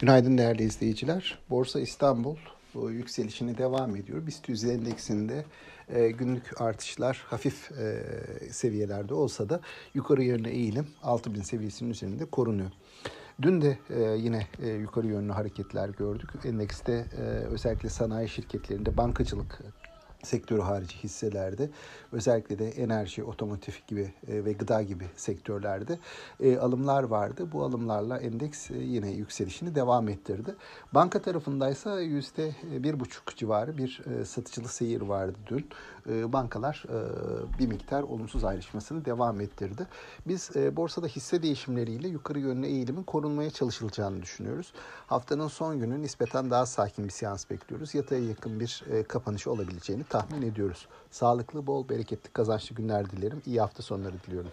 Günaydın değerli izleyiciler. Borsa İstanbul bu yükselişini devam ediyor. BIST 100 endeksinde e, günlük artışlar hafif e, seviyelerde olsa da yukarı yönlü eğilim 6000 seviyesinin üzerinde korunuyor. Dün de e, yine e, yukarı yönlü hareketler gördük. Endekste e, özellikle sanayi şirketlerinde bankacılık sektörü harici hisselerde özellikle de enerji, otomotiv gibi e, ve gıda gibi sektörlerde e, alımlar vardı. Bu alımlarla endeks e, yine yükselişini devam ettirdi. Banka tarafındaysa yüzde bir buçuk civarı bir satıcılı seyir vardı dün. Bankalar bir miktar olumsuz ayrışmasını devam ettirdi. Biz borsada hisse değişimleriyle yukarı yönlü eğilimin korunmaya çalışılacağını düşünüyoruz. Haftanın son günü nispeten daha sakin bir seans bekliyoruz. Yataya yakın bir kapanış olabileceğini tahmin ediyoruz. Sağlıklı, bol, bereketli, kazançlı günler dilerim. İyi hafta sonları diliyorum.